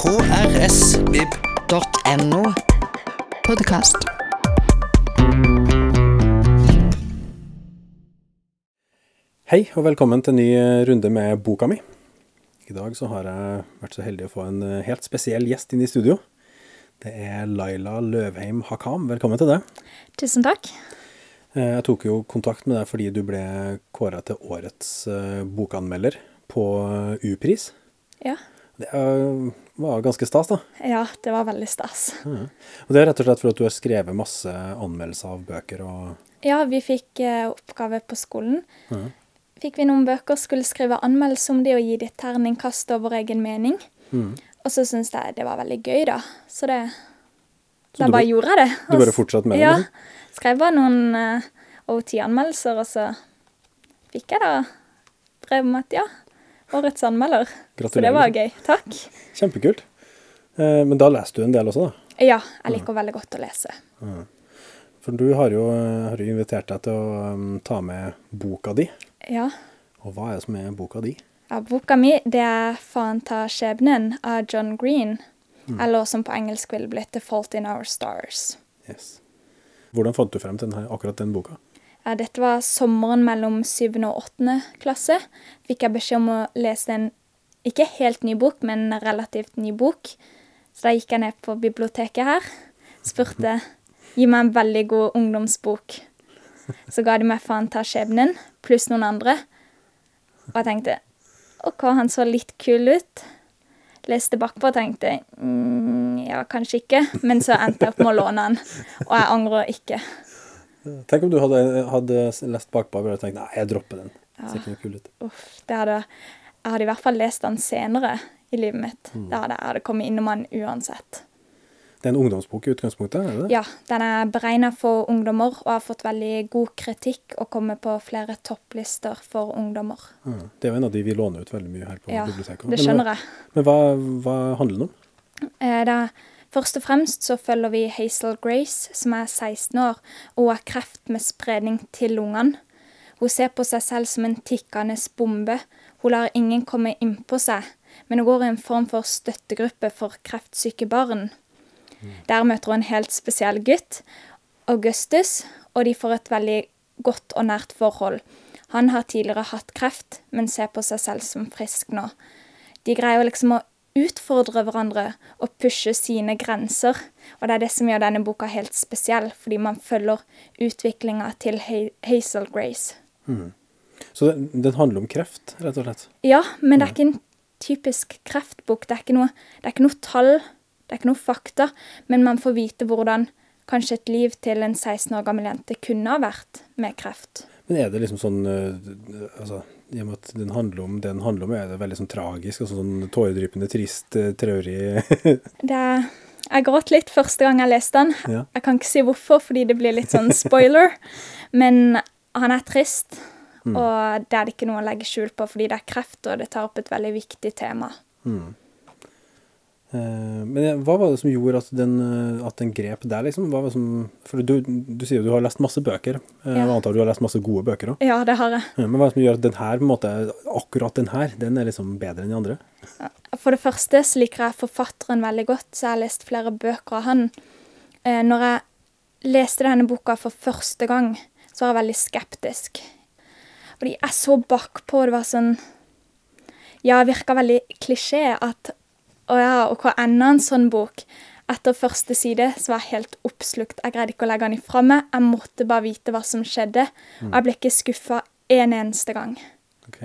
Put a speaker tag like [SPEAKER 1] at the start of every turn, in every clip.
[SPEAKER 1] krsvib.no.
[SPEAKER 2] Podkast.
[SPEAKER 3] Hei og velkommen til en ny eh, runde med boka mi. I dag så har jeg vært så heldig å få en eh, helt spesiell gjest inn i studio. Det er Laila Løvheim Hakam. Velkommen til deg.
[SPEAKER 4] Tusen takk.
[SPEAKER 3] Eh, Jeg tok jo kontakt med deg fordi du ble kåra til årets bokanmelder på U-pris.
[SPEAKER 4] Ja.
[SPEAKER 3] Det eh, var ganske stas, da.
[SPEAKER 4] ja, det var veldig stas.
[SPEAKER 3] Og det er rett og slett for at du har skrevet masse anmeldelser av bøker og
[SPEAKER 4] Ja, vi fikk eh, oppgave på skolen.
[SPEAKER 3] Ja.
[SPEAKER 4] Fikk vi noen bøker, skulle skrive anmeldelse om de og gi de et terningkast over egen mening.
[SPEAKER 3] Mm.
[SPEAKER 4] Og så syntes jeg det var veldig gøy, da. Så det
[SPEAKER 3] Så
[SPEAKER 4] Da bare gjorde jeg det.
[SPEAKER 3] Du bare fortsatte med det?
[SPEAKER 4] Ja.
[SPEAKER 3] liksom?
[SPEAKER 4] Skrev bare noen eh, over ti anmeldelser, og så fikk jeg da brev om at ja, årets anmelder. Så det var gøy. Takk.
[SPEAKER 3] Kjempekult. Eh, Men da leste du en del også, da?
[SPEAKER 4] Ja, jeg liker veldig godt å lese.
[SPEAKER 3] For du har jo, har jo invitert deg til å um, ta med boka di.
[SPEAKER 4] Ja.
[SPEAKER 3] Og hva er det som er boka di?
[SPEAKER 4] Ja, boka mi det er 'Faen ta skjebnen' av John Green. Eller som på engelsk ville blitt 'The Fault in Our Stars'.
[SPEAKER 3] Yes. Hvordan fant du frem til denne, akkurat den boka?
[SPEAKER 4] Ja, dette var sommeren mellom syvende og åttende klasse. Fikk jeg beskjed om å lese en ikke helt ny bok, men en relativt ny bok. Så da gikk jeg ned på biblioteket her, spurte gi meg en veldig god ungdomsbok. Så ga de meg 'Faen ta skjebnen' pluss noen andre. Og jeg tenkte OK, han så litt kul ut. Leste bakpå og tenkte mm, ja, kanskje ikke. Men så endte jeg opp med å låne han, og jeg angrer ikke.
[SPEAKER 3] Tenk om du hadde, hadde lest bakpå og tenkt nei, jeg dropper den. Ser ikke noe kul ut.
[SPEAKER 4] Uff, det hadde, jeg hadde i hvert fall lest den senere i livet mitt.
[SPEAKER 3] Mm.
[SPEAKER 4] Det hadde, jeg hadde kommet innom den uansett.
[SPEAKER 3] Det er en ungdomsbok i utgangspunktet, er det det?
[SPEAKER 4] Ja, den er beregna for ungdommer og har fått veldig god kritikk og kommer på flere topplister for ungdommer.
[SPEAKER 3] Ja. Det er jo en av de vi låner ut veldig mye her på
[SPEAKER 4] Ja,
[SPEAKER 3] biblioteket.
[SPEAKER 4] det skjønner jeg.
[SPEAKER 3] Men hva, hva handler den om?
[SPEAKER 4] Eh, Det er, først og fremst så følger vi Hazel Grace, som er 16 år, og har kreft med spredning til lungene. Hun ser på seg selv som en tikkende bombe. Hun lar ingen komme innpå seg, men hun går i en form for støttegruppe for kreftsyke barn. Der møter hun en helt spesiell gutt, Augustus, og de får et veldig godt og nært forhold. Han har tidligere hatt kreft, men ser på seg selv som frisk nå. De greier liksom å utfordre hverandre og pushe sine grenser. Og det er det som gjør denne boka helt spesiell, fordi man følger utviklinga til Hazel Grace.
[SPEAKER 3] Så den, den handler om kreft, rett og slett.
[SPEAKER 4] Ja, men det er ikke en typisk kreftbok. Det er ikke noe, det er ikke noe tall, det er ikke noe fakta, men man får vite hvordan kanskje et liv til en 16 år gammel jente kunne ha vært med kreft.
[SPEAKER 3] Men er det liksom sånn øh, altså, I og med at den handler om det den handler om, er det veldig sånn tragisk, altså sånn tåredryppende, trist, øh, traurig
[SPEAKER 4] Det er, jeg gråt litt første gang jeg leste den.
[SPEAKER 3] Ja.
[SPEAKER 4] Jeg kan ikke si hvorfor, fordi det blir litt sånn spoiler. Men han er trist, og det er det ikke noe å legge skjul på, fordi det er kreft, og det tar opp et veldig viktig tema.
[SPEAKER 3] Eh, Men hva var det som gjorde at den, øh, at den grep der, liksom? Hva var det som, for du, du sier jo du har lest masse bøker. Eh,
[SPEAKER 4] Ja.
[SPEAKER 3] Jeg antar du har lest masse gode bøker òg.
[SPEAKER 4] Ja, det har jeg.
[SPEAKER 3] Men hva er det som gjør at den her, måte, akkurat den her, den er liksom bedre enn de andre?
[SPEAKER 4] For det første så liker jeg forfatteren veldig godt, så jeg har lest flere bøker av han. Eh, når jeg leste denne boka for første gang, så var jeg veldig skeptisk. Fordi jeg så bakpå, og det var sånn Ja, det virka veldig klisjé at Å ja, og hva enda en sånn bok? Etter første side så var jeg helt oppslukt. Jeg greide ikke å legge den ifra meg. Jeg måtte bare vite hva som skjedde. Og jeg ble ikke skuffa en eneste gang.
[SPEAKER 3] Ok.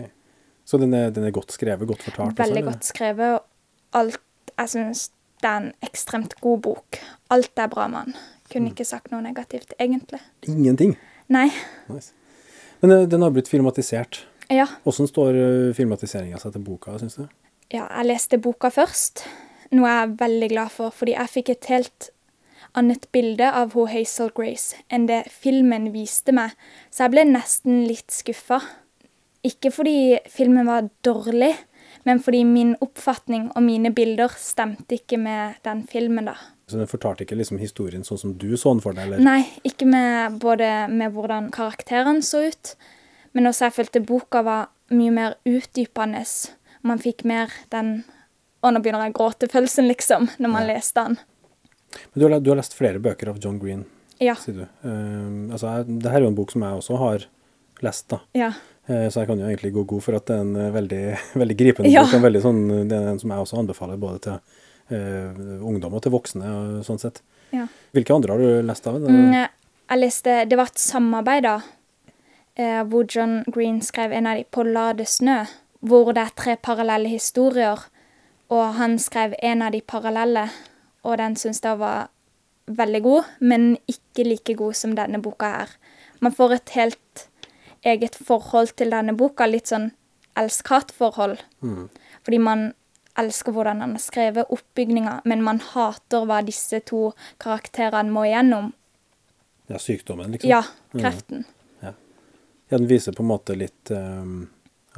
[SPEAKER 3] Så den er, den er godt skrevet, godt fortalt?
[SPEAKER 4] Veldig
[SPEAKER 3] også,
[SPEAKER 4] godt skrevet. Og alt Jeg syns det er en ekstremt god bok. Alt er bra med den. Kunne ikke sagt noe negativt, egentlig.
[SPEAKER 3] Ingenting?
[SPEAKER 4] Nei.
[SPEAKER 3] Nice. Men øh, den har blitt filmatisert.
[SPEAKER 4] Ja.
[SPEAKER 3] Hvordan står øh, filmatiseringa seg til boka, syns du?
[SPEAKER 4] Ja, jeg leste boka først. Noe jeg er veldig glad for, fordi jeg fikk et helt annet bilde av hun Hazel Grace enn det filmen viste meg, så jeg ble nesten litt skuffa. Ikke fordi filmen var dårlig, men fordi min oppfatning og mine bilder stemte ikke med den filmen, da.
[SPEAKER 3] Så den fortalte ikke liksom historien sånn som du så den for deg? eller?
[SPEAKER 4] Nei, ikke med både med hvordan karakterene så ut, men også jeg følte boka var mye mer utdypende. Man fikk mer den Og nå begynner jeg å gråte-følelsen, liksom, når man leste den.
[SPEAKER 3] Men du har, du har lest flere bøker av John Green,
[SPEAKER 4] Ja.
[SPEAKER 3] sier du. Uh, altså, jeg, det her er jo en bok som jeg også har lest, da.
[SPEAKER 4] Ja.
[SPEAKER 3] Uh, Så jeg kan jo egentlig gå god for at det er en eh, veldig, veldig gripende
[SPEAKER 4] Ja.
[SPEAKER 3] bok. En veldig sånn, det er en som jeg også anbefaler både til uh, ungdom og til voksne. og sånn sett.
[SPEAKER 4] ja.
[SPEAKER 3] Hvilke andre har du lest av?
[SPEAKER 4] Mm, jeg leste Det var et samarbeid, da, eh, hvor John Green skrev en av de på La det snø, hvor det er tre parallelle historier. Og han skrev en av de parallelle, og den syns jeg var veldig god, men ikke like god som denne boka her. Man får et helt eget forhold til denne boka, litt sånn elsk-hat-forhold.
[SPEAKER 3] Mm.
[SPEAKER 4] Fordi man elsker hvordan han har skrevet oppbygninga, men man hater hva disse to karakterene må igjennom.
[SPEAKER 3] Ja, sykdommen, liksom?
[SPEAKER 4] Ja, kreften.
[SPEAKER 3] Ja, Den viser på en måte litt eh,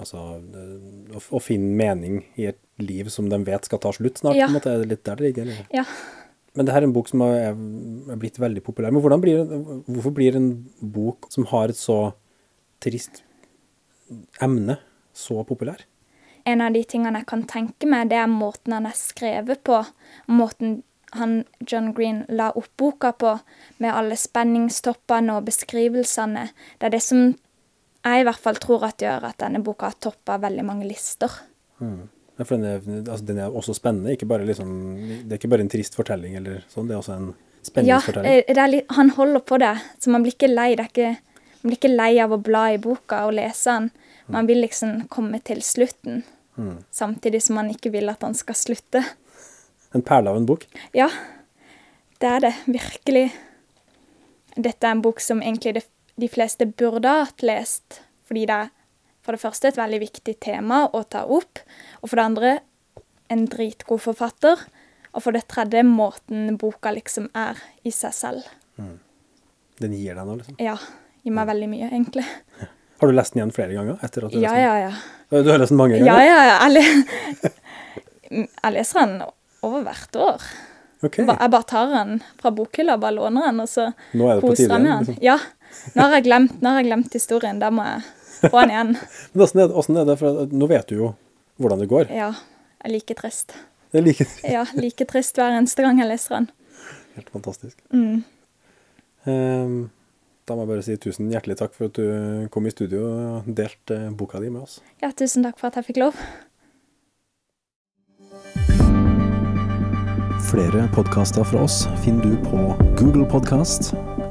[SPEAKER 3] Altså eh, å, å finne mening i et liv som de vet skal ta slutt snart.
[SPEAKER 4] Ja.
[SPEAKER 3] på en måte, Er det litt der det ligger? Eller?
[SPEAKER 4] Ja.
[SPEAKER 3] Men det her er en bok som er, er blitt veldig populær. Men blir, hvorfor blir en bok som har et så trist emne, så populær?
[SPEAKER 4] En av de tingene jeg kan tenke meg, det er måten han er skrevet på. Måten han, John Green la opp boka på, med alle spenningstoppene og beskrivelsene. Det er det som jeg i hvert fall tror at gjør at denne boka har toppa veldig mange lister.
[SPEAKER 3] Ja, for den er, altså, den er også spennende. Ikke bare liksom, det er ikke bare en trist fortelling, eller sånn, det er også en spenningsfortelling.
[SPEAKER 4] Ja, er litt, han holder på det, så man blir ikke lei. Det ikke, man blir ikke lei av å bla i boka og lese den. Man vil liksom komme til slutten,
[SPEAKER 3] Mm.
[SPEAKER 4] samtidig som man ikke vil at han skal slutte.
[SPEAKER 3] En perle av en bok.
[SPEAKER 4] Ja, det er det. Virkelig. Dette er en bok som egentlig de, de fleste burde ha hatt lest, fordi det er for det første et veldig viktig tema å ta opp, og for det andre en dritgod forfatter, og for det tredje måten boka liksom er i seg selv.
[SPEAKER 3] Den gir deg noe, liksom.
[SPEAKER 4] Ja, gir meg veldig mye, egentlig.
[SPEAKER 3] Har du lest den igjen flere ganger? etter at du
[SPEAKER 4] Ja, ja, ja.
[SPEAKER 3] Du har lest den mange ganger?
[SPEAKER 4] Ja, ja, ja. Jeg, jeg leser den over hvert år.
[SPEAKER 3] Ok.
[SPEAKER 4] Jeg bare tar den fra bokhylla, bare låner den, og så
[SPEAKER 3] er
[SPEAKER 4] koser jeg med den.
[SPEAKER 3] liksom.
[SPEAKER 4] Ja. Nå har jeg glemt, nå har jeg glemt historien. Da må jeg få den igjen.
[SPEAKER 3] Men åssen er, det- er det? For nå vet du jo hvordan det går.
[SPEAKER 4] Ja. Jeg er like trist.
[SPEAKER 3] Det er like
[SPEAKER 4] Ja, like trist hver eneste gang jeg leser den.
[SPEAKER 3] helt fantastisk.
[SPEAKER 4] Mm.
[SPEAKER 3] Um, da må jeg bare si tusen hjertelig takk for at du kom i studio og delte eh, boka di med oss.
[SPEAKER 4] Ja, tusen takk for at jeg fikk lov.
[SPEAKER 3] Flere podkaster fra oss finner du på Google Podkast,